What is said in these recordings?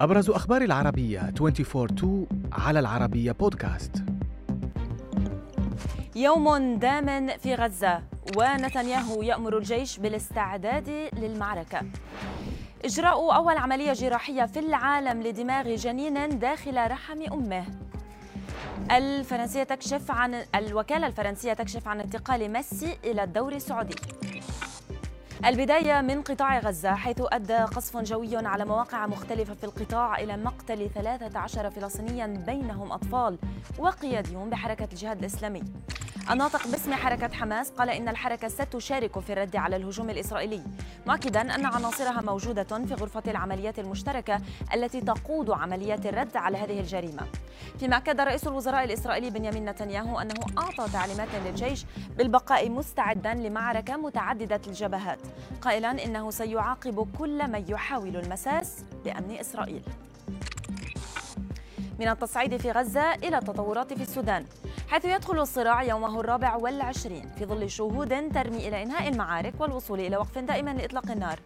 أبرز أخبار العربية 24 على العربية بودكاست يوم دام في غزة ونتنياهو يأمر الجيش بالاستعداد للمعركة. إجراء أول عملية جراحية في العالم لدماغ جنين داخل رحم أمه. الفرنسية تكشف عن الوكالة الفرنسية تكشف عن انتقال ميسي إلى الدوري السعودي. البداية من قطاع غزة حيث أدى قصف جوي على مواقع مختلفة في القطاع إلى مقتل 13 فلسطينيا بينهم أطفال وقياديون بحركة الجهاد الإسلامي. الناطق باسم حركة حماس قال إن الحركة ستشارك في الرد على الهجوم الإسرائيلي مؤكدا أن عناصرها موجودة في غرفة العمليات المشتركة التي تقود عمليات الرد على هذه الجريمة. فيما أكد رئيس الوزراء الإسرائيلي بنيامين نتنياهو أنه أعطى تعليمات للجيش بالبقاء مستعدا لمعركة متعددة الجبهات. قائلا إنه سيعاقب كل من يحاول المساس بأمن إسرائيل. من التصعيد في غزة إلى التطورات في السودان حيث يدخل الصراع يومه الرابع والعشرين في ظل شهود ترمي إلى إنهاء المعارك والوصول إلى وقف دائم لإطلاق النار.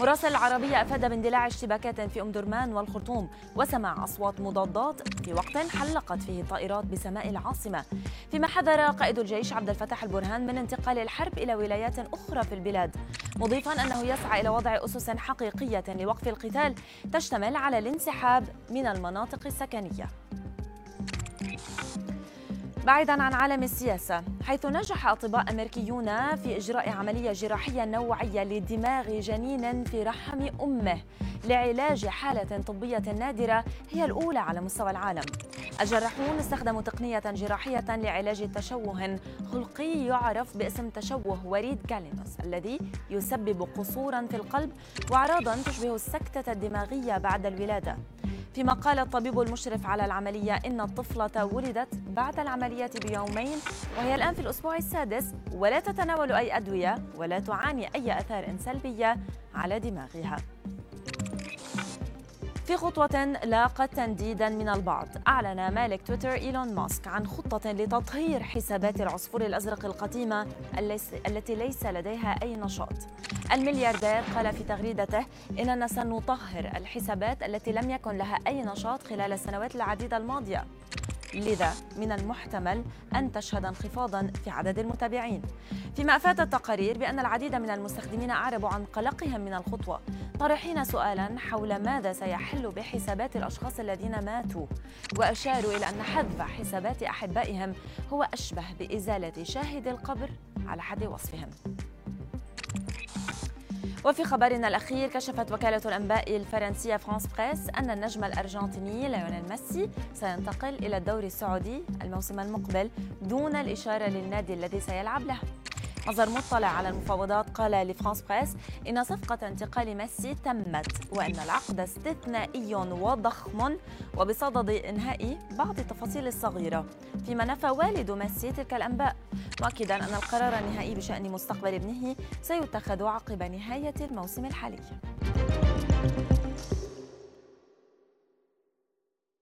مراسل العربية أفاد باندلاع اشتباكات في أم درمان والخرطوم وسماع أصوات مضادات في وقت حلقت فيه الطائرات بسماء العاصمة. فيما حذر قائد الجيش عبد الفتاح البرهان من انتقال الحرب إلى ولايات أخرى في البلاد مضيفا أنه يسعى إلى وضع أسس حقيقية لوقف القتال تشتمل على الانسحاب من المناطق السكنية. بعيدا عن عالم السياسة حيث نجح أطباء أمريكيون في إجراء عملية جراحية نوعية لدماغ جنين في رحم أمه لعلاج حالة طبية نادرة هي الأولى على مستوى العالم. الجراحون استخدموا تقنية جراحية لعلاج تشوه خلقي يعرف باسم تشوه وريد جالينوس الذي يسبب قصورا في القلب وأعراضا تشبه السكتة الدماغية بعد الولادة. فيما قال الطبيب المشرف على العملية إن الطفلة ولدت بعد العملية بيومين وهي الآن في الأسبوع السادس ولا تتناول أي أدوية ولا تعاني أي آثار سلبية على دماغها. في خطوة لاقت تنديدا من البعض. أعلن مالك تويتر إيلون ماسك عن خطة لتطهير حسابات العصفور الأزرق القديمة التي ليس لديها أي نشاط. الملياردير قال في تغريدته إننا سنطهر الحسابات التي لم يكن لها أي نشاط خلال السنوات العديدة الماضية. لذا من المحتمل أن تشهد انخفاضا في عدد المتابعين. فيما أفادت التقارير بأن العديد من المستخدمين أعربوا عن قلقهم من الخطوة. طرحين سؤالا حول ماذا سيحل بحسابات الأشخاص الذين ماتوا. وأشاروا إلى أن حذف حسابات أحبائهم هو أشبه بإزالة شاهد القبر على حد وصفهم. وفي خبرنا الأخير كشفت وكالة الأنباء الفرنسية فرانس بريس أن النجم الأرجنتيني ليونيل ميسي سينتقل إلى الدوري السعودي الموسم المقبل دون الإشارة للنادي الذي سيلعب له. مصدر مطلع على المفاوضات قال لفرانس بريس إن صفقة انتقال ميسي تمت وأن العقد استثنائي وضخم وبصدد إنهاء بعض التفاصيل الصغيرة فيما نفى والد ميسي تلك الأنباء. مؤكدا أن القرار النهائي بشأن مستقبل ابنه سيتخذ عقب نهاية الموسم الحالي.